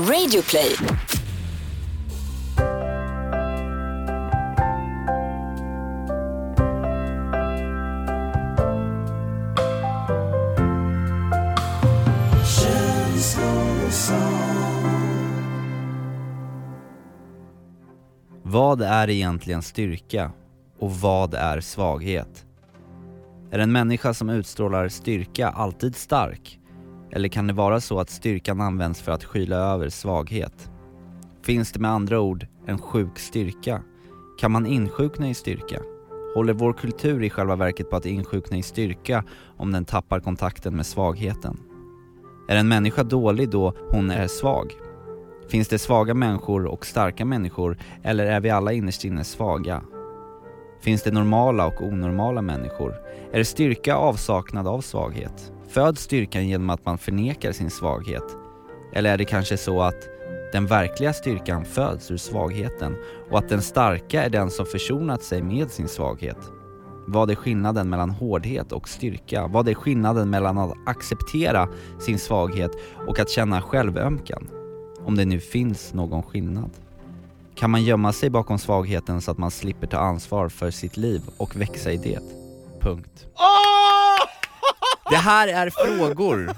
Radioplay. Vad är egentligen styrka och vad är svaghet? Är en människa som utstrålar styrka alltid stark? Eller kan det vara så att styrkan används för att skyla över svaghet? Finns det med andra ord en sjuk styrka? Kan man insjukna i styrka? Håller vår kultur i själva verket på att insjukna i styrka om den tappar kontakten med svagheten? Är en människa dålig då hon är svag? Finns det svaga människor och starka människor eller är vi alla innerst inne svaga? Finns det normala och onormala människor? Är styrka avsaknad av svaghet? Föds styrkan genom att man förnekar sin svaghet? Eller är det kanske så att den verkliga styrkan föds ur svagheten och att den starka är den som försonat sig med sin svaghet? Vad är skillnaden mellan hårdhet och styrka? Vad är skillnaden mellan att acceptera sin svaghet och att känna självömkan? Om det nu finns någon skillnad. Kan man gömma sig bakom svagheten så att man slipper ta ansvar för sitt liv och växa i det? Punkt. Det här är frågor herregud!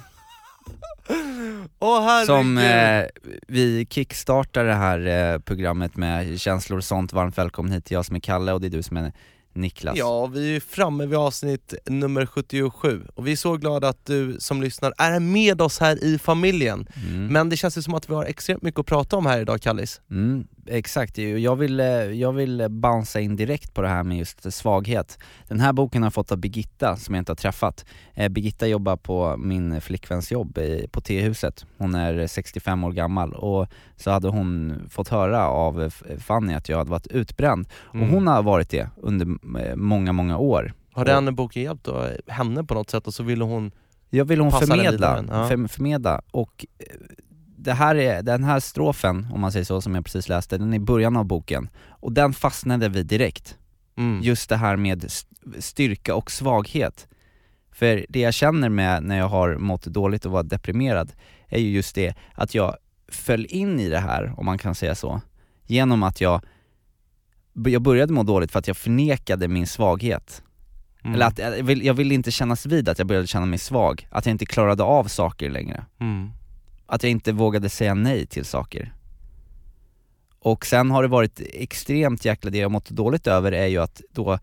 som eh, vi kickstartar det här eh, programmet med känslor och sånt. Varmt välkommen hit jag som är Kalle och det är du som är Niklas. Ja, vi är framme vid avsnitt nummer 77 och vi är så glada att du som lyssnar är med oss här i familjen. Mm. Men det känns ju som att vi har extremt mycket att prata om här idag Kallis. Mm, exakt, jag vill, eh, jag vill bouncea in direkt på det här med just svaghet. Den här boken har jag fått av Birgitta som jag inte har träffat. Eh, Birgitta jobbar på min flickväns jobb på T-huset. Hon är 65 år gammal och så hade hon fått höra av Fanny att jag hade varit utbränd. Mm. Och hon har varit det under eh, många, många år. Har den boken hjälpt då, henne på något sätt och så ville hon... Jag vill hon förmedla, ja. för, förmedla och det här är, den här strofen, om man säger så, som jag precis läste, den är i början av boken och den fastnade vi direkt. Mm. Just det här med st- styrka och svaghet. För det jag känner med när jag har mått dåligt och varit deprimerad är ju just det att jag föll in i det här, om man kan säga så, genom att jag jag började må dåligt för att jag förnekade min svaghet. Mm. Eller att jag vill, jag ville inte kännas vid att jag började känna mig svag, att jag inte klarade av saker längre. Mm. Att jag inte vågade säga nej till saker. Och sen har det varit extremt jäkla, det jag mått dåligt över är ju att då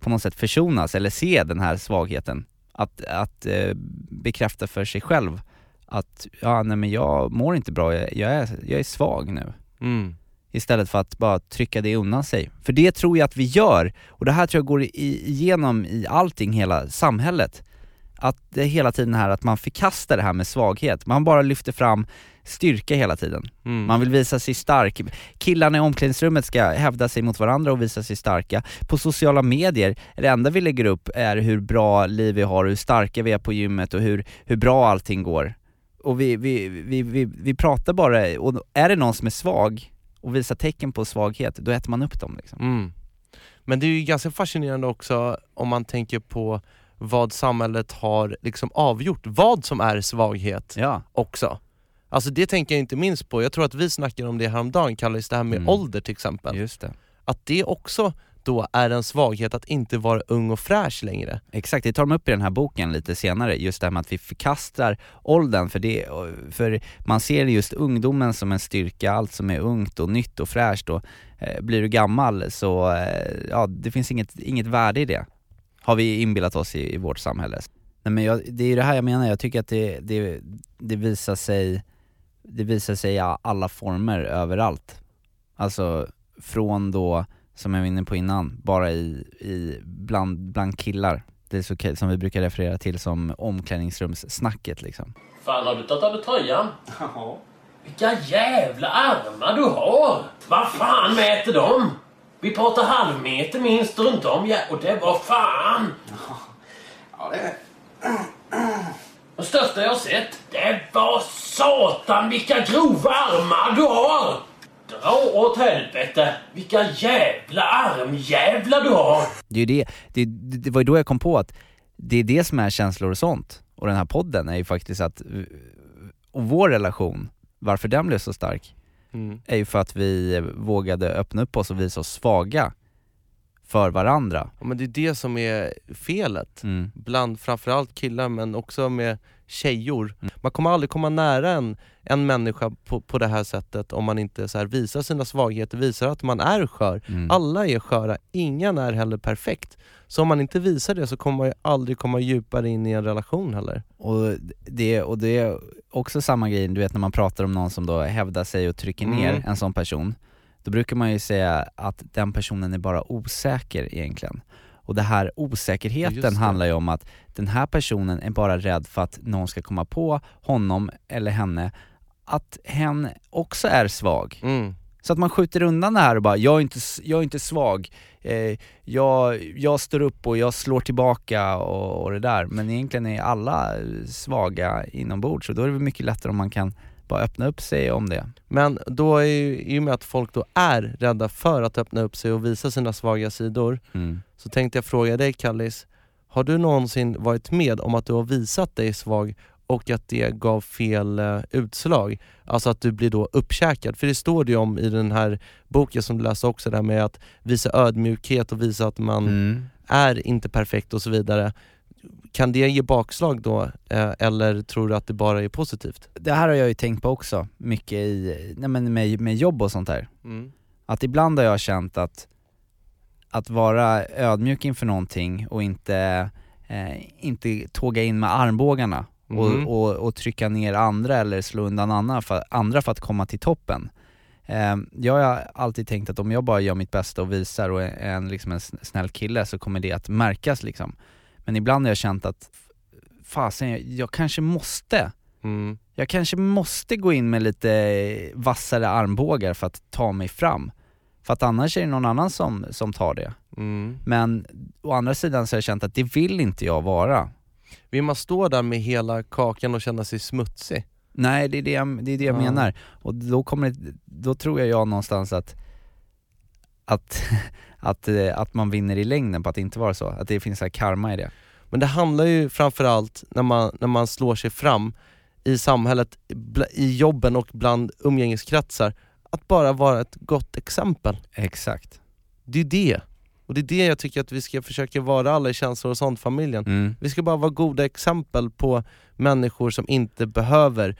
på något sätt försonas, eller se den här svagheten. Att, att eh, bekräfta för sig själv att, ja nej men jag mår inte bra, jag, jag, är, jag är svag nu. Mm. Istället för att bara trycka det undan sig. För det tror jag att vi gör, och det här tror jag går i, igenom i allting, hela samhället. Att det är hela tiden här att man förkastar det här med svaghet, man bara lyfter fram styrka hela tiden. Mm. Man vill visa sig stark. Killarna i omklädningsrummet ska hävda sig mot varandra och visa sig starka. På sociala medier, det enda vi lägger upp är hur bra liv vi har, hur starka vi är på gymmet och hur, hur bra allting går. Och vi, vi, vi, vi, vi pratar bara, och är det någon som är svag och visar tecken på svaghet, då äter man upp dem liksom. Mm. Men det är ju ganska fascinerande också om man tänker på vad samhället har liksom avgjort, vad som är svaghet Ja. också. Alltså det tänker jag inte minst på, jag tror att vi snackade om det häromdagen, kallas det här med Mm. ålder till exempel. Just det. Att det också då är en svaghet att inte vara ung och fräsch längre. Exakt, det tar de upp i den här boken lite senare, just det här med att vi förkastar åldern, för, det, för man ser just ungdomen som en styrka, allt som är ungt och nytt och fräscht och eh, blir du gammal så, eh, ja det finns inget, inget värde i det, har vi inbillat oss i, i vårt samhälle. Nej men jag, det är ju det här jag menar, jag tycker att det, det, det visar sig, det visar sig i alla former överallt. Alltså från då, som jag var inne på innan, bara i, i bland, bland killar. Det är så som vi brukar referera till som omklädningsrumssnacket liksom. Fan, har du tagit av dig tröjan? Ja. Vilka jävla armar du har! Vad fan mäter de? Vi pratar halvmeter minst runt om, ja. Och det var fan! Ja, det... Det största jag sett. Det var satan vilka grova armar du har! Dra åt helvete! Vilka jävla armjävlar du har! Det, är ju det, det, det var ju då jag kom på att det är det som är känslor och sånt. Och den här podden är ju faktiskt att, och vår relation varför den blev så stark, Mm. är ju för att vi vågade öppna upp oss och visa oss svaga för varandra. Ja, men det är det som är felet. Mm. Bland framförallt killar men också med tjejor. Mm. Man kommer aldrig komma nära en, en människa på, på det här sättet om man inte så här visar sina svagheter, visar att man är skör. Mm. Alla är sköra, ingen är heller perfekt. Så om man inte visar det så kommer man ju aldrig komma djupare in i en relation heller. Och det, och det är också samma grej, du vet när man pratar om någon som då hävdar sig och trycker ner Mm. en sån person, då brukar man ju säga att den personen är bara osäker egentligen. Och det här osäkerheten handlar ju om att den här personen är bara rädd för att någon ska komma på honom eller henne att hen också är svag. Mm. Så att man skjuter undan det här och bara, jag är inte, jag är inte svag, eh, jag, jag står upp och jag slår tillbaka och, och det där. Men egentligen är alla svaga inombords så då är det mycket lättare om man kan bara öppna upp sig om det. Men då är ju, i och med att folk då är rädda för att öppna upp sig och visa sina svaga sidor, Mm. så tänkte jag fråga dig Kallis, har du någonsin varit med om att du har visat dig svag och att det gav fel eh, utslag? Alltså att du blir då uppkäkad, för det står det ju om i den här boken som du läste också, det här med att visa ödmjukhet och visa att man Mm. är inte perfekt och så vidare. Kan det ge bakslag då, eh, eller tror du att det bara är positivt? Det här har jag ju tänkt på också, mycket i, nej men med, med jobb och sånt där. Att ibland har jag känt att, att vara ödmjuk inför någonting och inte, eh, inte tåga in med armbågarna Mhm. och, och, och trycka ner andra eller slå undan andra för, andra för att komma till toppen. Eh, jag har alltid tänkt att om jag bara gör mitt bästa och visar och är en, liksom en sn- snäll kille så kommer det att märkas liksom. Men ibland har jag känt att, fasen jag, jag kanske måste Mm. jag kanske måste gå in med lite vassare armbågar för att ta mig fram. För att annars är det någon annan som, som tar det. Mm. Men å andra sidan så har jag känt att det vill inte jag vara. Vill man stå där med hela kakan och känna sig smutsig? Nej, det är det jag, det är det jag Ja. menar. Och då, kommer det, då tror jag, jag någonstans att, att, att, eh, att man vinner i längden på att inte vara så. Att det finns så här karma i det. Men det handlar ju framförallt när man, när man slår sig fram i samhället, i jobben och bland umgängeskretsar, att bara vara ett gott exempel. Exakt. Det är det. Och det är det jag tycker att vi ska försöka vara alla i känslor och sånt familjen. Mm. Vi ska bara vara goda exempel på människor som inte behöver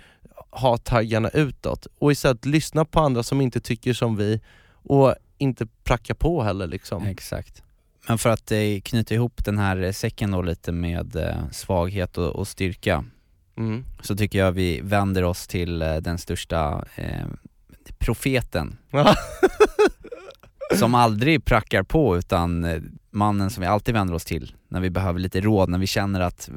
ha taggarna utåt och istället lyssna på andra som inte tycker som vi och inte pracka på heller liksom. Exakt. Men för att eh, knyta ihop den här eh, säcken då lite med eh, svaghet och, och styrka Mm. så tycker jag vi vänder oss till eh, den största eh, profeten som aldrig prackar på utan eh, mannen som vi alltid vänder oss till när vi behöver lite råd, när vi känner att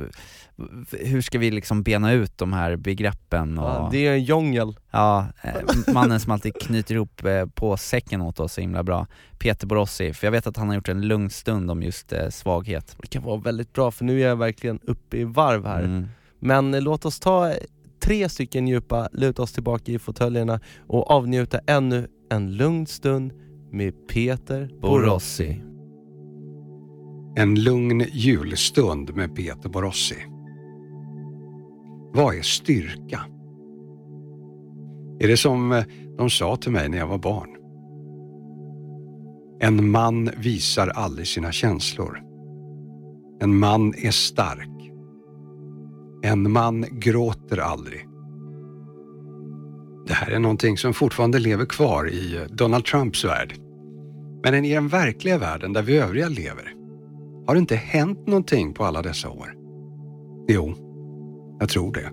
hur ska vi liksom bena ut de här begreppen och Ja, det är en djungel. Ja, eh, mannen som alltid knyter ihop eh, på säcken åt oss så himla bra. Peter Borossi, för jag vet att han har gjort en lugn stund om just eh, svaghet. Det kan vara väldigt bra för nu är jag verkligen uppe i varv här. Mm. Men låt oss ta tre stycken djupa, luta oss tillbaka i fåtöljerna och avnjuta ännu en lugn stund med Peter Borossi. En lugn julstund med Peter Borossi. Vad är styrka? Är det som eh, de sa till mig när jag var barn? En man visar aldrig sina känslor. En man är stark. En man gråter aldrig. Det här är någonting som fortfarande lever kvar i eh, Donald Trumps värld. Men i den verkliga världen där vi övriga lever har det inte hänt någonting på alla dessa år? Jo, jag tror det.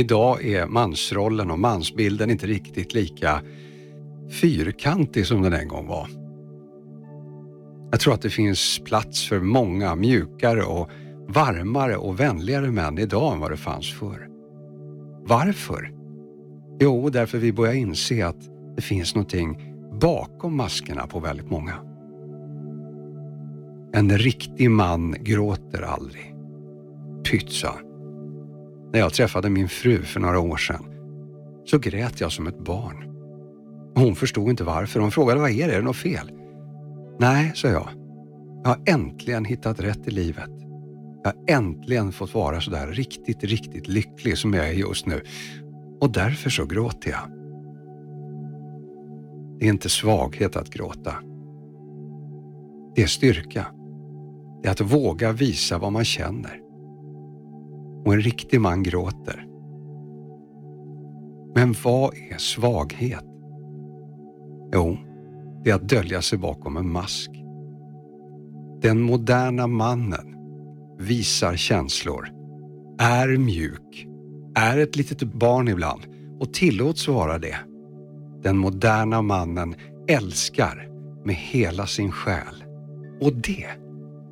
Idag är mansrollen och mansbilden inte riktigt lika fyrkantig som den en gång var. Jag tror att det finns plats för många mjukare och varmare och vänligare män idag än vad det fanns förr. Varför? Jo, därför vi börjar inse att det finns någonting bakom maskerna på väldigt många. En riktig man gråter aldrig. Pytsa. När jag träffade min fru för några år sedan så grät jag som ett barn. Hon förstod inte varför. Hon frågade vad är det? Är det något fel? Nej, sa jag. Jag har äntligen hittat rätt i livet. Jag har äntligen fått vara sådär riktigt, riktigt lycklig som jag är just nu. Och därför så gråter jag. Det är inte svaghet att gråta. Det är styrka. Det är att våga visa vad man känner. Och en riktig man gråter. Men vad är svaghet? Jo, det är att dölja sig bakom en mask. Den moderna mannen visar känslor, är mjuk, är ett litet barn ibland och tillåts vara det. Den moderna mannen älskar med hela sin själ. Och det,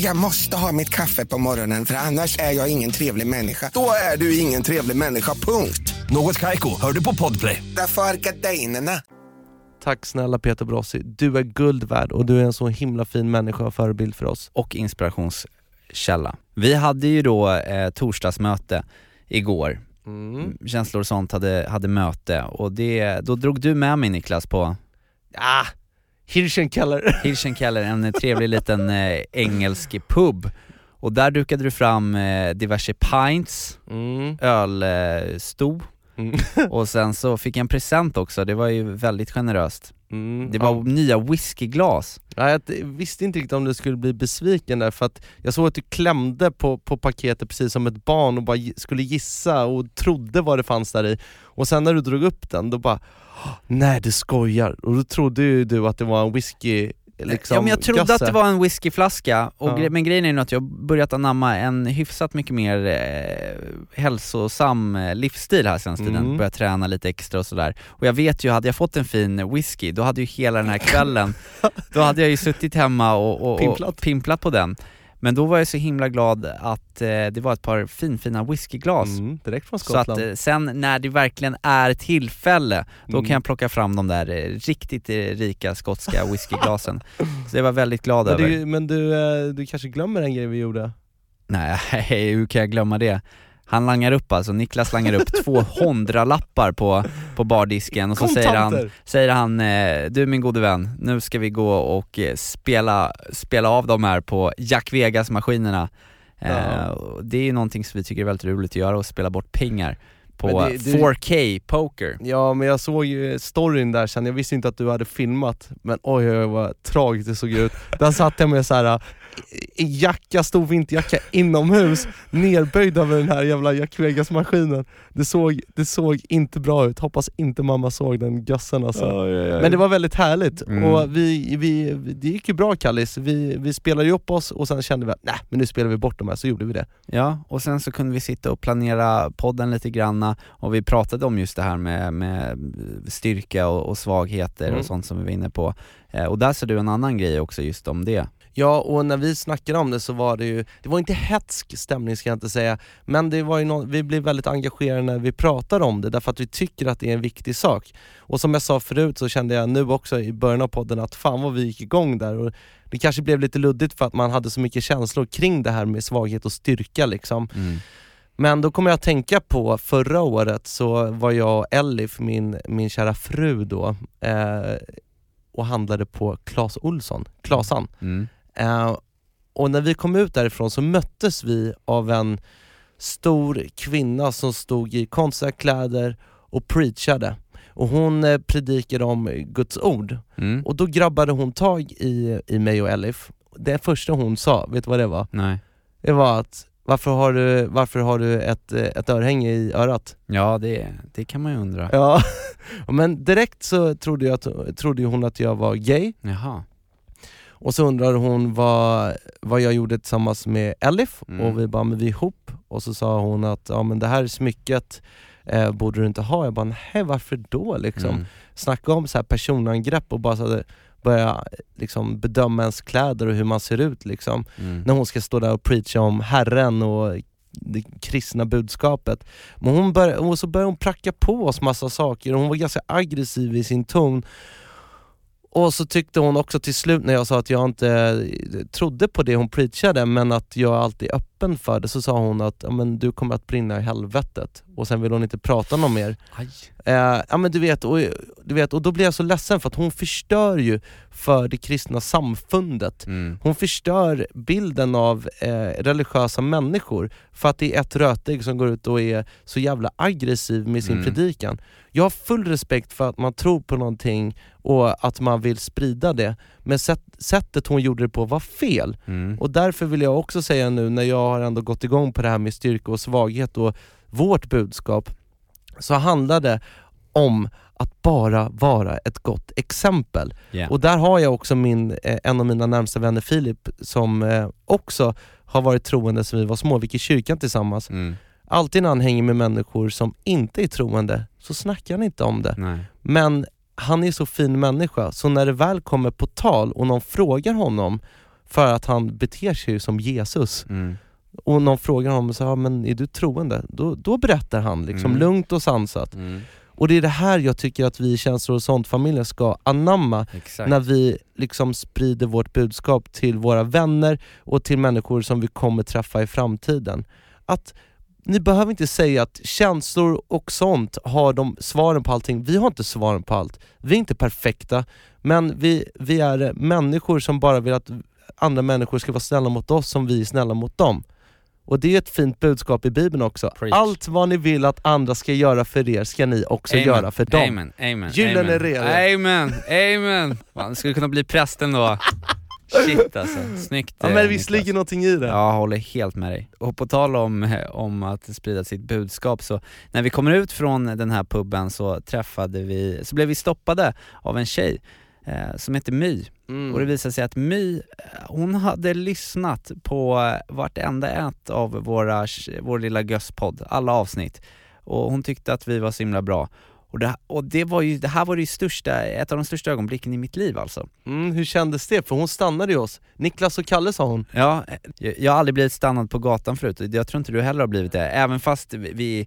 Jag måste ha mitt kaffe på morgonen för annars är jag ingen trevlig människa. Då är du ingen trevlig människa, punkt. Något Kaiko, hör du på Podplay. Därför är gardinerna. Tack snälla Peter Brossi, du är guld värd och du är en så himla fin människa och förebild för oss. och inspirationskälla. Vi hade ju då eh, torsdagsmöte igår. Mm. Känslor och sånt hade, hade möte och det, då drog du med mig Niklas på Ah, Hirschenkeller. Hirschenkeller, en trevlig liten eh, engelsk pub. Och där dukade du fram eh, diverse pints, Mm. ölsto Mm. och sen så fick jag en present också, det var ju väldigt generöst. Mm. Det var Ja. nya whiskyglas. Ja, jag visste inte riktigt om du skulle bli besviken där för att jag såg att du klämde på, på paketet precis som ett barn och bara skulle gissa och trodde vad det fanns där i. Och sen när du drog upp den, då bara "Åh, Nej du skojar! Och då trodde ju du att det var en whisky liksom, ja men jag trodde gösse. att det var en whiskyflaska, och Ja. gre- men grejen är ju att jag börjat anamma en hyfsat mycket mer eh, hälsosam eh, livsstil här senaste tiden, Mm. börjat träna lite extra och sådär. Och jag vet ju, hade jag fått en fin whisky, då hade ju hela den här kvällen, då hade jag ju suttit hemma och, och, och Pimplat. pimplat på den. Men då var jag så himla glad att eh, det var ett par finfina whiskyglas. Mm, direkt från Så att Skottland. eh, sen när det verkligen är tillfälle, då Mm. kan jag plocka fram de där eh, riktigt eh, rika skotska whiskyglasen. Så det var jag väldigt glad men över. du, men du, eh, du kanske glömmer en grej vi gjorde? Nej, hur kan jag glömma det? Han langar upp alltså, Niklas langar upp två hundralappar på, på bardisken och så säger han, säger han eh, du min gode vän, nu ska vi gå och eh, spela, spela av de här på Jack Vegas-maskinerna. Eh, Ja. och det är ju någonting som vi tycker är väldigt roligt att göra, att spela bort pengar på det- det- 4K poker. Ja men jag såg ju storyn där sen, jag visste inte att du hade filmat, men oj oj oj vad tragiskt det såg ut. Där satt jag med så här i jacka, stor vinterjacka inomhus, nerböjd över den här jävla Jack Vegas-maskinen. Det såg, det såg inte bra ut, hoppas inte mamma såg den gössen alltså. Men det var väldigt härligt, Mm. och vi, vi, det gick ju bra Kallis, vi, vi spelade ju upp oss och sen kände vi att nej men nu spelar vi bort de här, så gjorde vi det. Ja, och sen så kunde vi sitta och planera podden lite granna och vi pratade om just det här med, med styrka och, och svagheter Mm. och sånt som vi var inne på. Eh, och där sa du en annan grej också just om det. Ja, och när vi snackade om det så var det ju, det var inte hetsk stämning ska jag inte säga, men det var ju nå- vi blev väldigt engagerade när vi pratade om det, därför att vi tycker att det är en viktig sak. Och som jag sa förut så kände jag nu också i början av podden att fan vad vi gick igång där, och det kanske blev lite luddigt för att man hade så mycket känslor kring det här med svaghet och styrka liksom. Men då kommer jag att tänka på förra året så var jag och Elif, min, min kära fru då, eh, och handlade på Clas Olsson, Klasan. Mm. Eh, och när vi kom ut därifrån så möttes vi av en stor kvinna som stod i konstiga kläder och preachade. Och hon eh, predikade om Guds ord. Mm. Och då grabbade hon tag i, i mig och Elif. Det första hon sa, vet du vad det var? Nej. Det var att varför har du, varför har du ett, eh, ett örhänge i örat? Ja, det, det kan man ju undra. Ja, men direkt så trodde, jag trodde hon att jag var gay Jaha. Och så undrade hon vad, vad jag gjorde tillsammans med Elif Mm. och vi bara, men vi är ihop och så sa hon att ja men det här smycket eh, borde du inte ha. Jag bara, nej varför då liksom? Mm. Snacka om så här personangrepp och bara så här, börja liksom bedöma ens kläder och hur man ser ut liksom. Mm. När hon ska stå där och preacha om Herren och det kristna budskapet. Men hon bör, och så började hon pracka på oss massa saker och hon var ganska aggressiv i sin ton. Och så tyckte hon också till slut när jag sa att jag inte eh, trodde på det hon preachade men att jag alltid är öppen för det, så sa hon att men du kommer att brinna i helvetet och sen vill hon inte prata någon mer. Eh, ja men du vet, och, du vet, och då blir jag så ledsen för att hon förstör ju för det kristna samfundet. Mm. Hon förstör bilden av eh, religiösa människor för att det är ett rötägg som går ut och är så jävla aggressiv med sin Mm. predikan. Jag har full respekt för att man tror på någonting och att man vill sprida det, men sätt, sättet hon gjorde det på var fel. Mm. Och därför vill jag också säga nu när jag har ändå gått igång på det här med styrka och svaghet och vårt budskap, så handlar det om att bara vara ett gott exempel. Yeah. Och där har jag också min, eh, en av mina närmsta vänner Filip som eh, också har varit troende sedan vi var små, vi gick i kyrkan tillsammans. Mm. Alltid när han hänger med människor som inte är troende så snackar han inte om det. Nej. Men han är så fin människa, så när det väl kommer på tal och någon frågar honom för att han beter sig som Jesus Mm. och någon frågar honom så här, men är du troende? Då, då berättar han liksom Mm. lugnt och sansat. Mm. Och det är det här jag tycker att vi i Känslor och sånt-familjen ska anamma Exakt. när vi liksom sprider vårt budskap till våra vänner och till människor som vi kommer träffa i framtiden. Att ni behöver inte säga att känslor och sånt har de svaren på allting. Vi har inte svaren på allt. Vi är inte perfekta, men vi, vi är människor som bara vill att andra människor ska vara snälla mot oss som vi är snälla mot dem. Och det är ett fint budskap i bibeln också. Preach. Allt vad ni vill att andra ska göra för er ska ni också göra för dem. Amen, amen, Gyllene amen. regel. Amen, amen. Man skulle kunna bli prästen då. Shit alltså, snyggt Ja eh, men visst ligger någonting i det. Ja, jag håller helt med dig. Och på tal om, eh, om att sprida sitt budskap så, när vi kommer ut från den här puben så träffade vi, så blev vi stoppade av en tjej eh, som heter My. Mm. Och det visade sig att My, eh, hon hade lyssnat på vartenda ett av våra, vår lilla gösspodd, alla avsnitt. Och hon tyckte att vi var så himla bra. Och det, och det var ju, det här var det största, ett av de största ögonblicken i mitt liv alltså. Mm, hur kändes det? För hon stannade ju oss. Niklas och Kalle sa hon. Ja, jag, har aldrig blivit stannad på gatan förut, jag tror inte du heller har blivit det, även fast vi, vi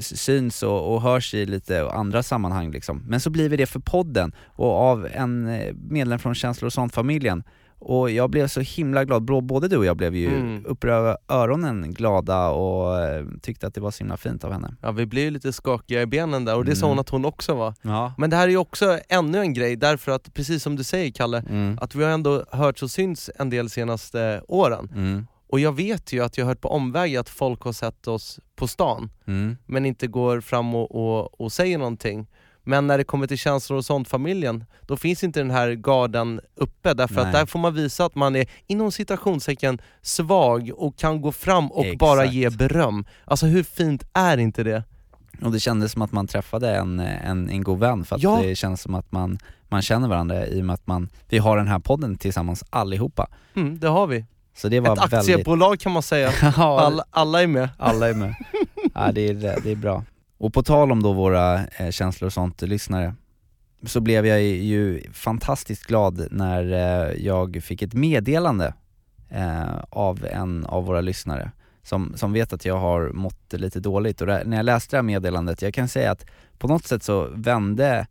syns och, och hörs i lite andra sammanhang liksom. Men så blir vi det för podden och av en eh, medlem från Känslor och sånt-familjen. Och jag blev så himla glad, Bå- både du och jag blev ju Mm. upp över öronen glada och eh, tyckte att det var så himla fint av henne. Ja vi blev ju lite skakiga i benen där och det sa Mm. hon att hon också var. Ja. Men det här är ju också ännu en grej därför att, precis som du säger Kalle, Mm. att vi har ändå hört och syns en del senaste åren. Mm. Och jag vet ju att jag har hört på omväg att folk har sett oss på stan, Mm. men inte går fram och, och, och säger någonting. Men när det kommer till känslor och sånt familjen, då finns inte den här garden uppe därför Nej. att där får man visa att man är inom citationstecken svag och kan gå fram och Exakt. bara ge beröm. Alltså hur fint är inte det? Och det kändes som att man träffade en, en, en god vän för att Ja. det känns som att man, man känner varandra i och med att man, vi har den här podden tillsammans allihopa. Mm, det har vi. Så det var Ett väldigt... aktiebolag kan man säga. ja, Alla, alla är med. alla är med. ja, det, är, det är bra. Och på tal om då våra eh, känslor och sånt, lyssnare, så blev jag ju fantastiskt glad när eh, jag fick ett meddelande eh, av en av våra lyssnare som, som vet att jag har mått lite dåligt och det, när jag läste det här meddelandet, jag kan säga att på något sätt så vände,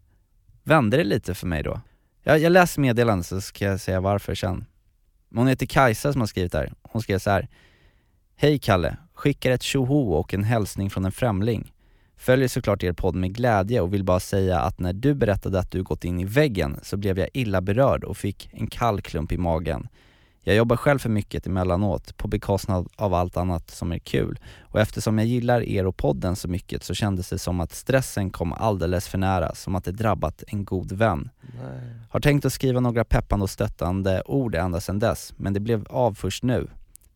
vände det lite för mig då. Jag, jag läser meddelandet så ska jag säga varför sen. Hon heter Kajsa som har skrivit det här. Hon skrev så här. Hej Kalle, skickar ett tjoho och en hälsning från en främling. Följer såklart er podd med glädje och vill bara säga att när du berättade att du gått in i väggen så blev jag illa berörd och fick en kall klump i magen. Jag jobbar själv för mycket emellanåt på bekostnad av allt annat som är kul och eftersom jag gillar er och podden så mycket så kändes det som att stressen kom alldeles för nära, som att det drabbat en god vän. Har tänkt att skriva några peppande och stöttande ord ända sedan dess, men det blev av först nu.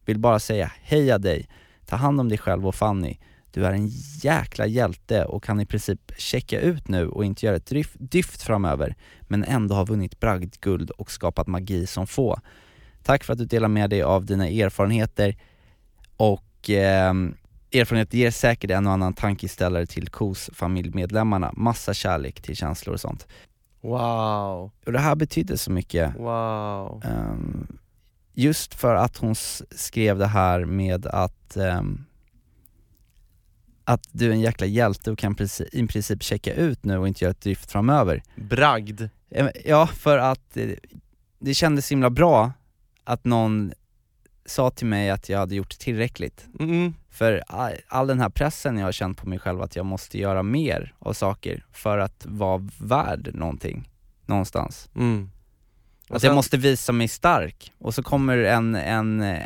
Vill bara säga heja dig, ta hand om dig själv och Fanny. Du är en jäkla hjälte och kan i princip checka ut nu och inte göra ett dyft framöver, men ändå ha vunnit bragdguld och skapat magi som få. Tack för att du delar med dig av dina erfarenheter och ehm, erfarenhet ger säkert en och annan tankeställare till KOS familjemedlemmarna. Massa kärlek till känslor och sånt. Wow, Och det här betydde så mycket. wow. Ehm, just för att hon skrev det här med att ehm, att du är en jäkla hjälte och kan i princip checka ut nu och inte göra ett drift framöver. Bragd. Ja, för att eh, det kändes himla bra att någon sa till mig att jag hade gjort tillräckligt. Mm. För all, all den här pressen jag har känt på mig själv att jag måste göra mer av saker för att vara värd någonting, någonstans. Mm. Att sen- jag måste visa mig stark, och så kommer en, en, eh,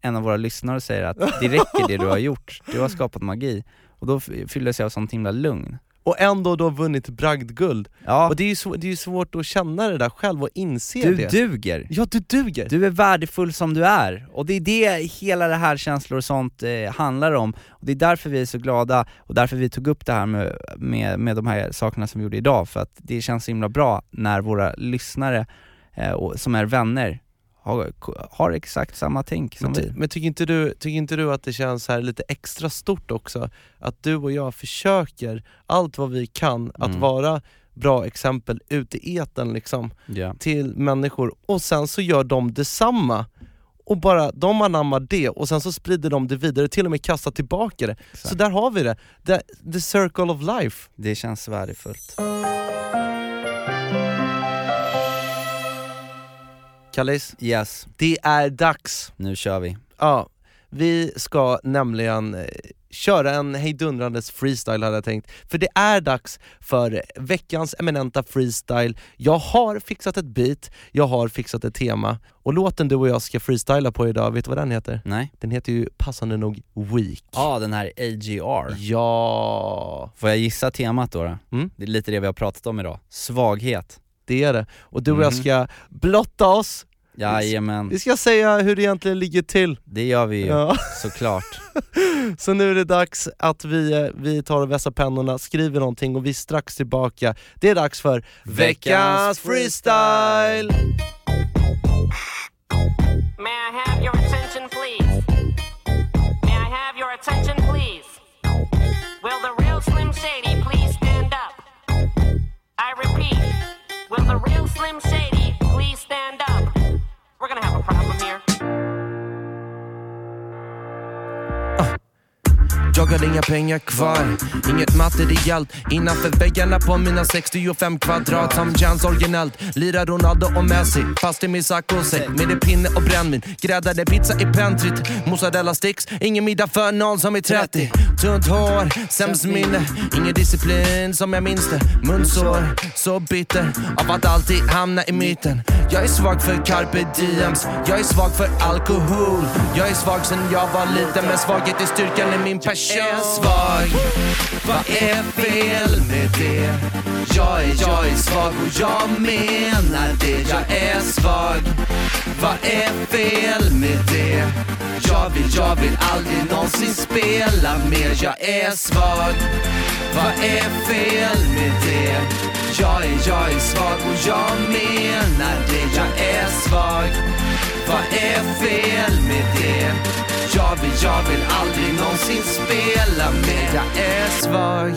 en av våra lyssnare och säger att det räcker det du har gjort, du har skapat magi. Och då fylldes jag av sånt himla lugn. Och ändå då vunnit bragdguld. Ja, Och det är ju det är ju svårt att känna det där själv och inse du det. duger. Ja, du duger! Du är värdefull som du är, och det är det hela det här känslor och sånt eh, handlar om. Och det är därför vi är så glada, och därför vi tog upp det här med, med, med de här sakerna som vi gjorde idag, för att det känns så himla bra när våra lyssnare, eh, och, som är vänner, har, har exakt samma tänk som Men, vi. men tycker, inte du, tycker inte du att det känns här lite extra stort också? Att du och jag försöker allt vad vi kan att Mm. vara bra exempel ute i etern liksom, Ja. till människor och sen så gör de detsamma. Och bara de anammar det och sen så sprider de det vidare, till och med kastar tillbaka det. Så där har vi det, the, the circle of life. Det känns värdefullt. Kallis, Yes, det är dags. nu kör vi. Ja, vi ska nämligen eh, köra en hejdundrandes freestyle hade jag tänkt. För det är dags för veckans eminenta freestyle. Jag har fixat ett beat, jag har fixat ett tema. Och låten du och jag ska freestyla på idag, vet du vad den heter? Nej? Den heter ju passande nog Weak. Ja, den här AGR. Ja, Får jag gissa temat då? då? Mm. Det är lite det vi har pratat om idag. Svaghet. Det är det. Och du och jag Mhm. ska blotta oss, Jajamän, vi ska säga hur det egentligen ligger till. det gör vi ju Ja. såklart. Så nu är det dags att vi, eh, vi tar och vässar pennorna, skriver någonting och vi är strax tillbaka. Det är dags för veckans freestyle! Slim Shady please stand up? We're gonna have a problem here. Ah. Jag har inga pengar kvar, inget materiellt Innanför väggarna på mina 65 kvadrat Som känns originellt. Lirar Ronaldo och Messi Fast i min saccosäck med en pinne och brännvin Gräddade pizza i pentryt Mozzarella sticks Ingen middag för någon som är 30 Tunt hår, sämst minne. Ingen disciplin som jag minns det. Munsår, så bitter Av att alltid hamna i myten. Jag är svag för carpe diems. Jag är svag för alkohol. Jag är svag sen jag var liten Men svaghet är styrkan i min person är svag. Vad är fel med det? Jag är, jag är svag och jag menar det. Jag är svag. Vad är fel med det? Jag vill, jag vill aldrig någonsin spela mer. Jag är svag. Vad är fel med det? Jag är, jag är svag och jag menar det. Jag är svag. Vad är fel med det? Jag vill, jag vill aldrig någonsin spela mer. Jag är svag.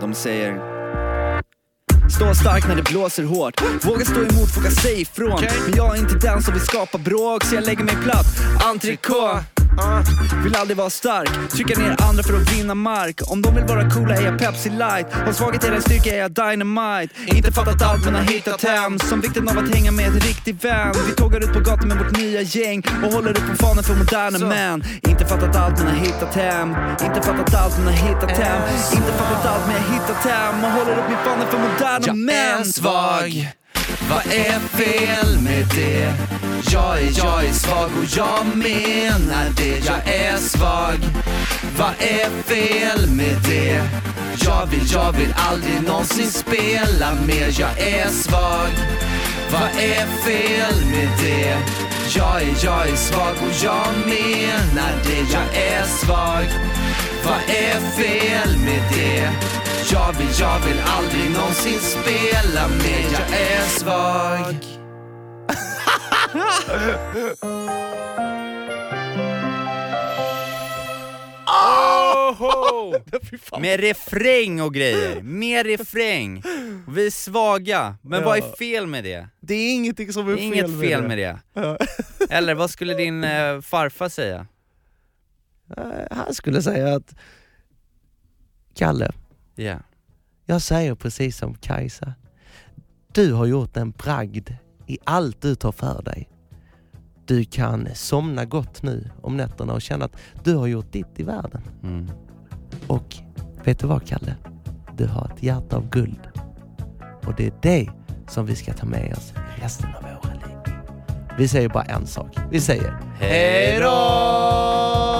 De säger Stå stark när det blåser hårt. Våga stå emot, våga säga ifrån. Men jag är inte den som vill skapa bråk Så jag lägger mig platt. Entrecote Vill aldrig vara stark, trycka ner andra för att vinna mark. Om de vill vara coola är jag Pepsi light. Om svaghet är en styrka är jag dynamite. Inte fattat allt men har hittat hem. Som vikten av att hänga med en riktig vän. Vi tågar ut på gatan med vårt nya gäng. Och håller upp på fanen för moderna män. Inte fattat allt men har hittat hem. Inte fattat allt men har hittat hem. Inte fattat allt men jag har hittat hem. Och håller upp min fana för moderna Jag män. är svag vad är fel med det? Jag är, jag är svag och jag menar det Jag är svag Vad är fel med det? Jag vill, jag vill aldrig någonsin spela mer Jag är svag Vad är fel med det? Jag är, jag är svag och jag menar det Jag är svag Vad är fel med det? Jag vill, jag vill aldrig någonsin spela mer Jag är svag Med refräng och grejer, med refräng. Vi är svaga, men vad är fel med det? Det är ingenting som är Det är inget fel med det. Eller vad skulle din eh, farfar säga? Eh, Han skulle säga att Kalle, Ja. jag säger precis som Kajsa. Du har gjort en bragd i allt du tar för dig. Du kan somna gott nu om nätterna och känna att du har gjort ditt i världen. Mm. Och vet du vad Kalle? Du har ett hjärta av guld. Och det är det som vi ska ta med oss resten av våra liv. Vi säger bara en sak. Vi säger Hej då!